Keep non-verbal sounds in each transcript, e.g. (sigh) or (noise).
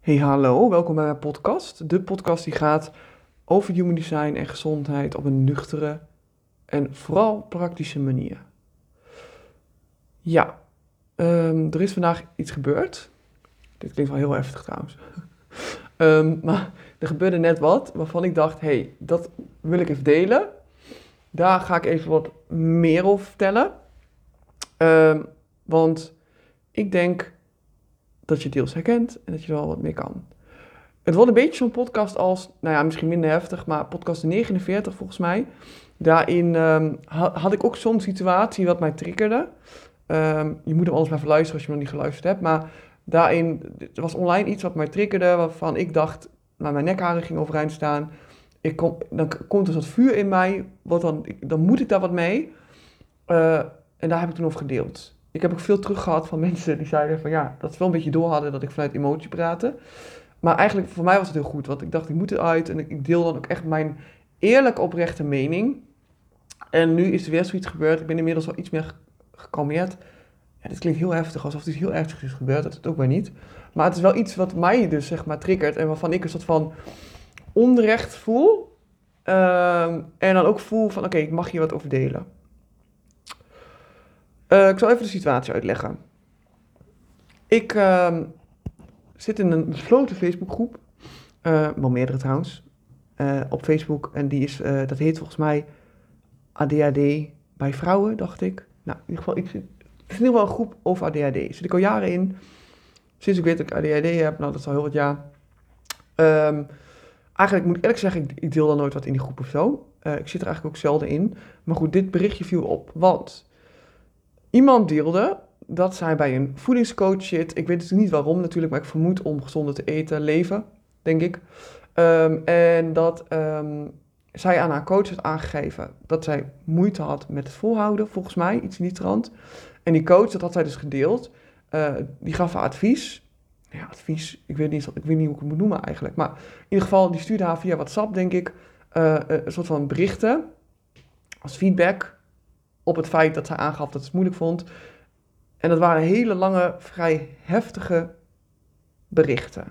Hey hallo, welkom bij mijn podcast. De podcast die gaat over human design en gezondheid op een nuchtere en vooral praktische manier. Ja, ehm, er is vandaag iets gebeurd. Dit klinkt wel heel heftig trouwens. (laughs) Ehm, maar er gebeurde net wat waarvan ik dacht, hey, dat wil ik even delen. Daar ga ik even wat meer over vertellen. Ehm, want ik denk dat je deels herkent en dat je er wel wat mee kan. Het wordt een beetje zo'n podcast als, nou ja, misschien minder heftig, maar podcast 49 volgens mij. Daarin um, had ik ook zo'n situatie wat mij triggerde. Um, je moet hem alles maar verluisteren als je nog niet geluisterd hebt. Maar daarin er was online iets wat mij triggerde, waarvan ik dacht, nou, mijn nekharen gingen overeind staan. Ik kom, dan komt er zo'n vuur in mij, wat dan, dan moet ik daar wat mee. Uh, en daar heb ik toen over gedeeld ik heb ook veel terug gehad van mensen die zeiden van ja, dat ze wel een beetje door hadden dat ik vanuit emotie praatte. Maar eigenlijk voor mij was het heel goed, want ik dacht ik moet eruit en ik, deel dan ook echt mijn eerlijke oprechte mening. En nu is er weer zoiets gebeurd. Ik ben inmiddels al iets meer gekalmeerd. Ja, dit klinkt heel heftig, alsof iets heel ergs is gebeurd. Dat is het ook maar niet. Maar het is wel iets wat mij dus zeg maar triggert en waarvan ik een soort van onrecht voel. Ehm, en dan ook voel van oké, ik mag hier wat over delen. Uh, ik zal even de situatie uitleggen. Ik uh, zit in een besloten Facebookgroep, uh, wel meerdere trouwens, uh, op Facebook. En die is, dat heet volgens mij ADHD bij vrouwen, dacht ik. Nou, in ieder geval, ik het is in ieder geval een groep over ADHD. Zit ik al jaren in. Sinds ik weet dat ik ADHD heb, nou dat is al heel wat jaar. Um, eigenlijk moet ik eerlijk zeggen, ik, ik, deel dan nooit wat in die groep of zo. ik zit er eigenlijk ook zelden in. Maar goed, dit berichtje viel op, want... Iemand deelde dat zij bij een voedingscoach zit. Ik weet natuurlijk niet waarom natuurlijk, maar ik vermoed om gezonder te eten, leven, denk ik. Um, en dat um, zij aan haar coach had aangegeven dat zij moeite had met het volhouden, volgens mij, iets in die trant. En die coach, dat had zij dus gedeeld, uh, die gaf haar advies. Ja, advies, ik weet, niet, ik weet niet hoe ik het moet noemen eigenlijk. Maar in ieder geval, die stuurde haar via WhatsApp, denk ik, uh, een soort van berichten als feedback op het feit dat zij aangaf dat ze het moeilijk vond. En dat waren hele lange, vrij heftige berichten.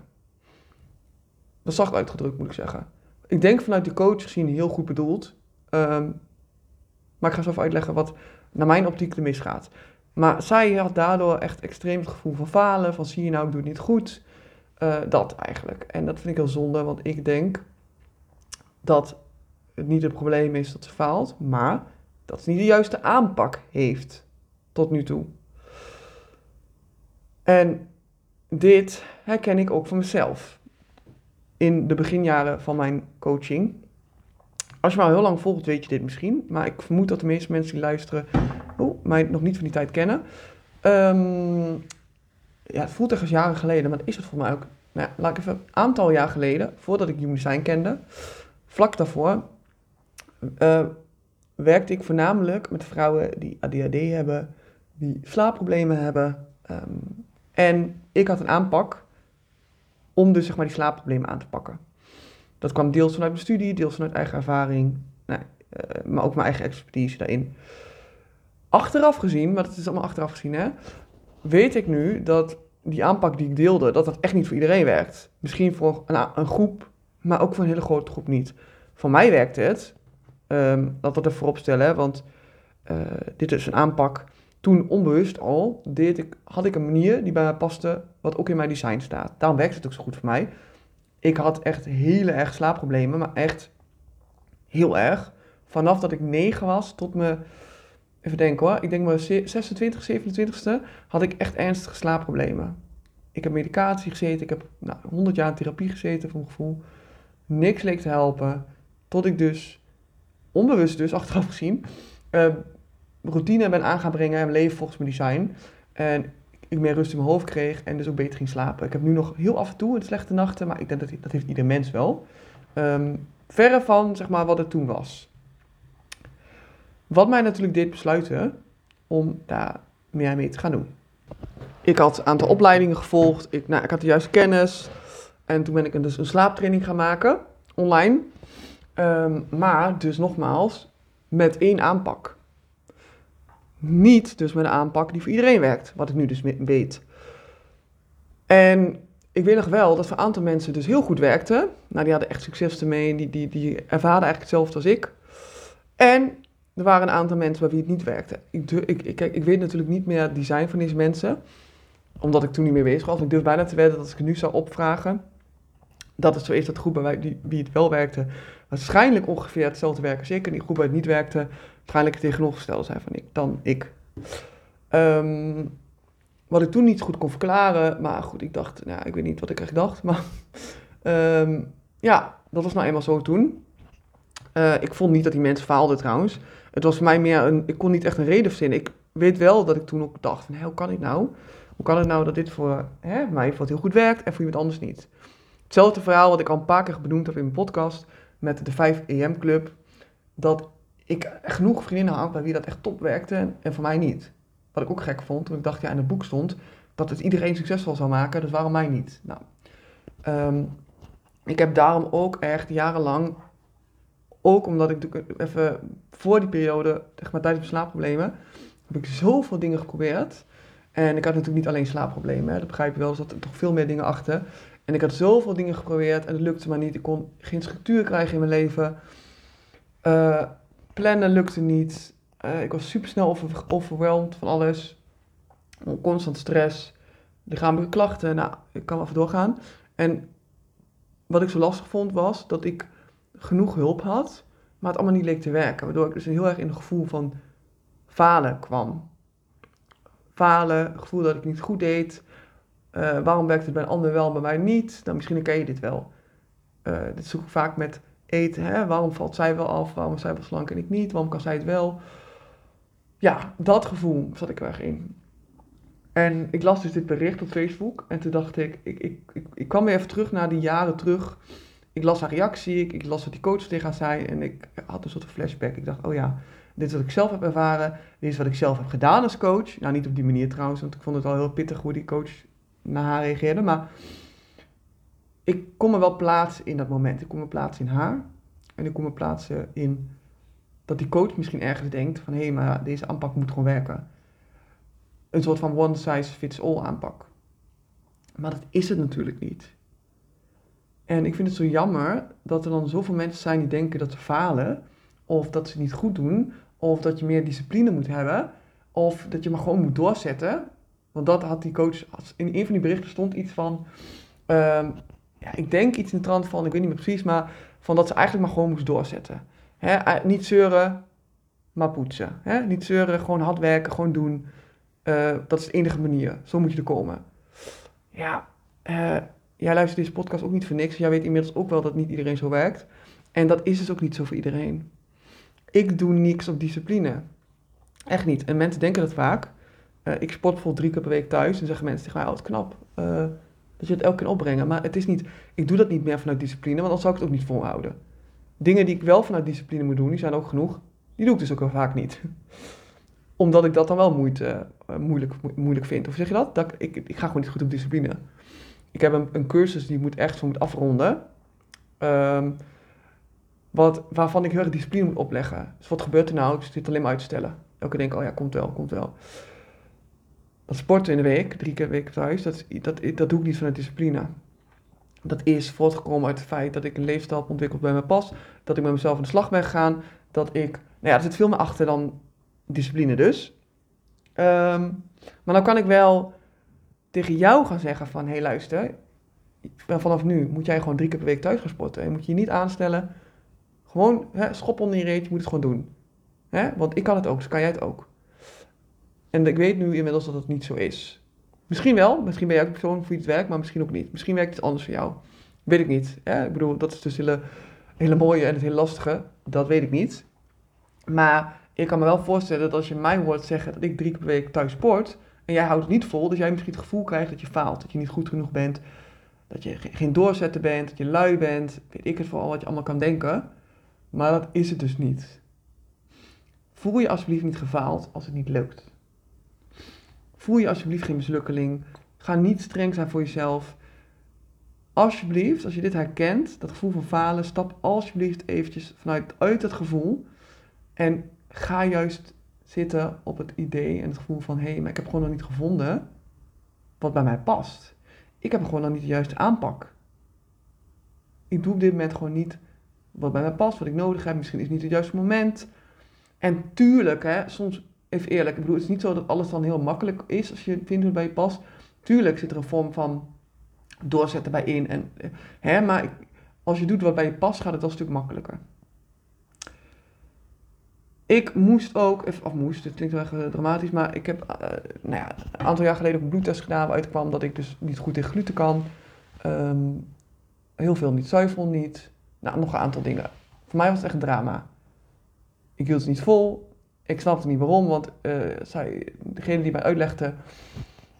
Dat zacht uitgedrukt, moet ik zeggen. Ik denk vanuit de coach gezien heel goed bedoeld. Um, maar ik ga zo even uitleggen wat naar mijn optiek er misgaat. Maar zij had daardoor echt extreem het gevoel van falen. Van zie je nou, ik doe het niet goed. Uh, dat eigenlijk. En dat vind ik heel zonde, want ik denk dat het niet het probleem is dat ze faalt. Maar dat ze niet de juiste aanpak heeft tot nu toe. En dit herken ik ook van mezelf. In de beginjaren van mijn coaching. Als je me al heel lang volgt, weet je dit misschien. Maar ik vermoed dat de meeste mensen die luisteren mij nog niet van die tijd kennen. Um, ja, het voelt als jaren geleden, maar is het voor mij ook. Nou laat ik even een aantal jaar geleden, voordat ik Human Design kende, vlak daarvoor, uh, werkte ik voornamelijk met vrouwen die ADHD hebben, die slaapproblemen hebben. Um, en ik had een aanpak om dus zeg maar die slaapproblemen aan te pakken. Dat kwam deels vanuit mijn studie, deels vanuit eigen ervaring, nou, uh, maar ook mijn eigen expertise daarin. Achteraf gezien, maar dat is allemaal achteraf gezien hè, weet ik nu dat die aanpak die ik deelde, dat dat echt niet voor iedereen werkt. Misschien voor een, een groep, maar ook voor een hele grote groep niet. Voor mij werkt het, Um, dat we er voorop stellen, want uh, dit is een aanpak. Toen onbewust al deed ik, had ik een manier die bij mij paste, wat ook in mijn design staat. Daarom werkt het ook zo goed voor mij. Ik had echt hele erg slaapproblemen, maar echt heel erg. Vanaf dat ik 9 was tot me, even denken hoor, ik denk mijn 26, 27ste, had ik echt ernstige slaapproblemen. Ik heb medicatie gezeten, ik heb nou, 100 jaar in therapie gezeten voor mijn gevoel. Niks leek te helpen, tot ik dus onbewust dus, (laughs) achteraf gezien, uh, routine ben aan gaan brengen en leven volgens mijn design. En ik meer rust in mijn hoofd kreeg en dus ook beter ging slapen. Ik heb nu nog heel af en toe een slechte nachten, maar ik denk dat dat heeft ieder mens wel. Um, verre van zeg maar, wat het toen was. Wat mij natuurlijk deed besluiten om daar meer mee te gaan doen. Ik had een aantal opleidingen gevolgd, ik, nou, ik had de juiste kennis. En toen ben ik dus een slaaptraining gaan maken, online. Um, maar dus nogmaals, met één aanpak. Niet dus met een aanpak die voor iedereen werkt, wat ik nu dus weet. En ik weet nog wel dat voor een aantal mensen dus heel goed werkte. Nou, die hadden echt succes ermee. Die, die, die ervaren eigenlijk hetzelfde als ik. En er waren een aantal mensen bij wie het niet werkte. Ik, ik, ik, ik weet natuurlijk niet meer het design van deze mensen. Omdat ik toen niet meer bezig was. Ik durf bijna te wedden dat als ik het nu zou opvragen... dat het zo is dat de groep bij wie het wel werkte... waarschijnlijk ongeveer hetzelfde werken als ik. En die groep het niet werkte... waarschijnlijk het tegenovergestelde zijn van ik, dan ik. Ehm, wat ik toen niet goed kon verklaren. Maar goed, ik dacht, nou, ik weet niet wat ik echt dacht. Maar (laughs) ehm, ja, dat was nou eenmaal zo toen. Uh, ik vond niet dat die mensen faalden trouwens. Het was voor mij meer een, ik kon niet echt een reden verzinnen. Ik weet wel dat ik toen ook dacht van, hoe kan ik nou? Hoe kan het nou dat dit voor hè, mij heel goed werkt en voor iemand anders niet? Hetzelfde verhaal wat ik al een paar keer benoemd heb in mijn podcast met de 5 EM Club. Dat ik genoeg vriendinnen had bij wie dat echt top werkte en voor mij niet. Wat ik ook gek vond, toen ik dacht, ja, in het boek stond dat het iedereen succesvol zou maken, dus waarom mij niet? Nou, um, ik heb daarom ook echt jarenlang, ook omdat ik even voor die periode, zeg maar tijdens mijn slaapproblemen, heb ik zoveel dingen geprobeerd. En ik had natuurlijk niet alleen slaapproblemen, hè, dat begrijp je wel, er zaten toch veel meer dingen achter. En ik had zoveel dingen geprobeerd en het lukte maar niet. Ik kon geen structuur krijgen in mijn leven. Uh, plannen lukte niet. Uh, ik was super snel over, overweldigd van alles. Constant stress. Lichamelijke klachten. Nou, ik kan even doorgaan. En wat ik zo lastig vond was dat ik genoeg hulp had, maar het allemaal niet leek te werken. Waardoor ik dus heel erg in een gevoel van falen kwam. Falen, het gevoel dat ik niet goed deed. Uh, waarom werkt het bij een ander wel, bij mij niet? Nou, misschien ken je dit wel. Uh, dit zoek ik vaak met eten. Hè? Waarom valt zij wel af? Waarom is zij wel slank en ik niet? Waarom kan zij het wel? Ja, dat gevoel zat ik er in. En ik las dus dit bericht op Facebook en toen dacht ik, ik, ik, ik, kwam weer even terug naar die jaren terug. Ik las haar reactie, ik, ik las wat die coach tegen haar zei en ik had een soort flashback. Ik dacht, oh ja, dit is wat ik zelf heb ervaren, dit is wat ik zelf heb gedaan als coach. Nou, niet op die manier trouwens, want ik vond het wel heel pittig hoe die coach naar haar reageerde, maar ik kon me wel plaatsen in dat moment. Ik kon me plaatsen in haar en ik kon me plaatsen in dat die coach misschien ergens denkt van hé, hey, maar deze aanpak moet gewoon werken. Een soort van one size fits all aanpak. Maar dat is het natuurlijk niet. En ik vind het zo jammer dat er dan zoveel mensen zijn die denken dat ze falen, of dat ze niet goed doen, of dat je meer discipline moet hebben, of dat je maar gewoon moet doorzetten. Want dat had die coach, in een van die berichten stond iets van, um, ja, ik denk iets in de trant van, ik weet niet meer precies, maar van dat ze eigenlijk maar gewoon moest doorzetten. Hè? Niet zeuren, maar poetsen. Hè? Niet zeuren, gewoon hard werken, gewoon doen. Uh, dat is de enige manier. Zo moet je er komen. Ja, uh, jij luistert deze podcast ook niet voor niks. Jij weet inmiddels ook wel dat niet iedereen zo werkt. En dat is dus ook niet zo voor iedereen. Ik doe niks op discipline. Echt niet. En mensen denken dat vaak. Uh, ik sport bijvoorbeeld drie keer per week thuis. En zeggen mensen tegen mij, oh, knap. dat je het elke keer opbrengen. Maar het is niet, ik doe dat niet meer vanuit discipline, want dan zou ik het ook niet volhouden dingen die ik wel vanuit discipline moet doen, die zijn ook genoeg. Die doe ik dus ook wel vaak niet. (laughs) Omdat ik dat dan wel moeite, uh, moeilijk, moeilijk vind. Of zeg je dat? dat ik, ik ga gewoon niet goed op discipline. Ik heb een, een cursus die ik moet echt zo moet afronden. Um, wat, waarvan ik heel erg discipline moet opleggen. Dus wat gebeurt er nou? Ik zit alleen maar uit te stellen. Elke keer denk oh ja, komt wel, komt wel. Dat sporten in de week, drie keer week thuis, dat, dat, dat doe ik niet vanuit discipline dat is voortgekomen uit het feit dat ik een leefstijl heb ontwikkeld bij mijn pas. Dat ik met mezelf aan de slag ben gegaan. Dat ik, nou ja, er zit veel meer achter dan discipline dus. Um, maar dan kan ik wel tegen jou gaan zeggen van, hé hey, luister, vanaf nu moet jij gewoon drie keer per week thuis gaan sporten. En moet je je niet aanstellen. Gewoon, hè, schop onder je reet, je moet het gewoon doen. Hè? Want ik kan het ook, dus kan jij het ook. En ik weet nu inmiddels dat het niet zo is. Misschien wel, misschien ben jij ook persoon voor het werkt, maar misschien ook niet. Misschien werkt het anders voor jou. Weet ik niet. Hè? Ik bedoel, dat is dus hele, hele mooie en het hele lastige. Dat weet ik niet. Maar ik kan me wel voorstellen dat als je mij hoort zeggen dat ik drie keer per week thuis sport. en jij houdt het niet vol, dus jij misschien het gevoel krijgt dat je faalt. Dat je niet goed genoeg bent. Dat je geen doorzetter bent. Dat je lui bent. Weet ik het vooral wat je allemaal kan denken. Maar dat is het dus niet. Voel je alsjeblieft niet gefaald als het niet lukt. Voel je alsjeblieft geen mislukkeling. Ga niet streng zijn voor jezelf. Alsjeblieft, als je dit herkent, dat gevoel van falen, stap alsjeblieft eventjes vanuit uit het gevoel. En ga juist zitten op het idee en het gevoel van... hé, hey, maar ik heb gewoon nog niet gevonden wat bij mij past. ik heb gewoon dan niet de juiste aanpak. Ik doe op dit moment gewoon niet wat bij mij past, wat ik nodig heb. Misschien is het niet het juiste moment. En tuurlijk, hè, soms, even eerlijk, ik bedoel, het is niet zo dat alles dan heel makkelijk is als je vindt bij je past. Tuurlijk zit er een vorm van doorzetten bij in. En, hè, maar als je doet wat bij je past, gaat het wel een stuk makkelijker. Ik moest ook, of moest, het klinkt wel eh, dramatisch, maar ik heb uh, nou ja, een aantal jaar geleden een bloedtest gedaan waaruit kwam dat ik dus niet goed tegen gluten kan. Um, heel veel niet, zuivel niet. Nou, nog een aantal dingen. Voor mij was het echt een drama. Ik hield het niet vol. Ik snapte niet waarom, want uh, degene die mij uitlegde,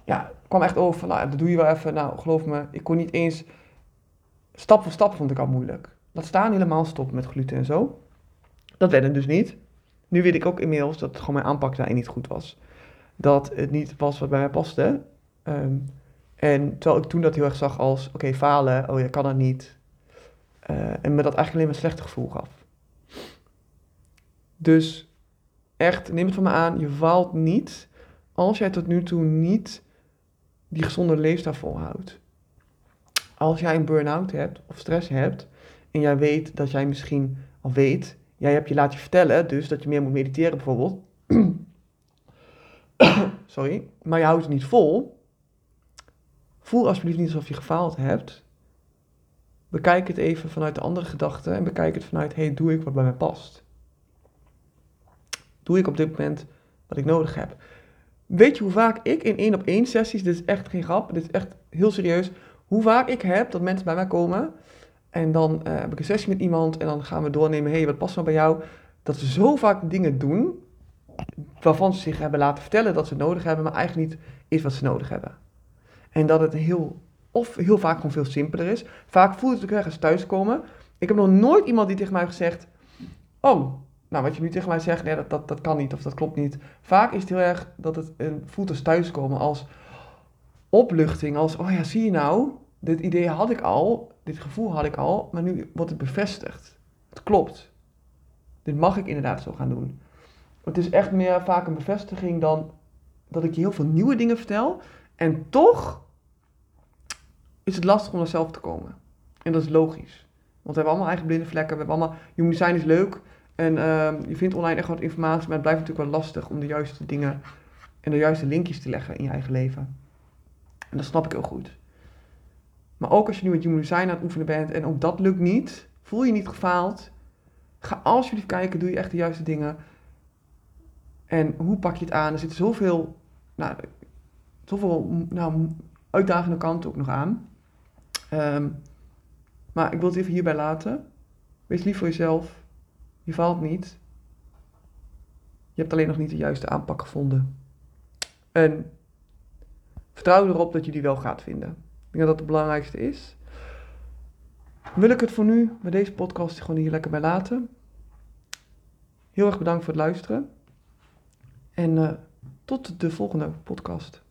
ja, kwam echt over nou, dat doe je wel even. Nou, geloof me, ik kon niet eens, stap voor stap vond ik al moeilijk. Laat staan helemaal stoppen met gluten en zo. Dat werd het dus niet. Nu weet ik ook inmiddels dat gewoon mijn aanpak daarin niet goed was. Dat het niet was wat bij mij paste. Um, en terwijl ik toen dat heel erg zag als, oké, falen, oh je kan dat niet. Uh, en me dat eigenlijk alleen maar een slecht gevoel gaf. Dus echt, neem het van me aan, je faalt niet als jij tot nu toe niet die gezonde leefstijl volhoudt. Als jij een burn-out hebt of stress hebt en jij weet dat jij misschien al weet, jij hebt je laten je vertellen dus dat je meer moet mediteren bijvoorbeeld. (coughs) Sorry, maar je houdt het niet vol Voel alsjeblieft niet alsof je gefaald hebt. Bekijk het even vanuit de andere gedachte en bekijk het vanuit, hey, doe ik wat bij mij past? Doe ik op dit moment wat ik nodig heb? Weet je hoe vaak ik in één op één sessies, dit is echt geen grap, dit is echt heel serieus, hoe vaak ik heb dat mensen bij mij komen en dan uh, heb ik een sessie met iemand en dan gaan we doornemen, hey, wat past nou bij jou? Dat ze zo vaak dingen doen waarvan ze zich hebben laten vertellen dat ze het nodig hebben, maar eigenlijk niet is wat ze nodig hebben. En dat het heel, of heel vaak gewoon veel simpeler is. Vaak voelt het ergens thuiskomen. Ik heb nog nooit iemand die tegen mij heeft gezegd: Oh, nou wat je nu tegen mij zegt, nee, dat, dat, dat kan niet of dat klopt niet. Vaak is het heel erg dat het een, voelt als thuiskomen, als opluchting, als: Oh ja, zie je nou, dit idee had ik al, dit gevoel had ik al, maar nu wordt het bevestigd. Het klopt. Dit mag ik inderdaad zo gaan doen. Het is echt meer vaak een bevestiging dan dat ik je heel veel nieuwe dingen vertel. En toch is het lastig om er zelf te komen. En dat is logisch. Want we hebben allemaal eigen blinde vlekken. We hebben allemaal, human design is leuk. En uh, je vindt online echt wat informatie. Maar het blijft natuurlijk wel lastig om de juiste dingen en de juiste linkjes te leggen in je eigen leven. En dat snap ik heel goed. Maar ook als je nu met human design aan het oefenen bent en ook dat lukt niet, voel je niet gefaald. Ga alsjeblieft kijken, doe je echt de juiste dingen. En hoe pak je het aan? Er zit zoveel, nou, zoveel nou, uitdagende kanten ook nog aan. Um, maar ik wil het even hierbij laten. Wees lief voor jezelf. Je valt niet. Je hebt alleen nog niet de juiste aanpak gevonden. En vertrouw erop dat je die wel gaat vinden. Ik denk dat dat het belangrijkste is. Wil ik het voor nu met deze podcast gewoon hier lekker bij laten. Heel erg bedankt voor het luisteren. En uh, tot de volgende podcast.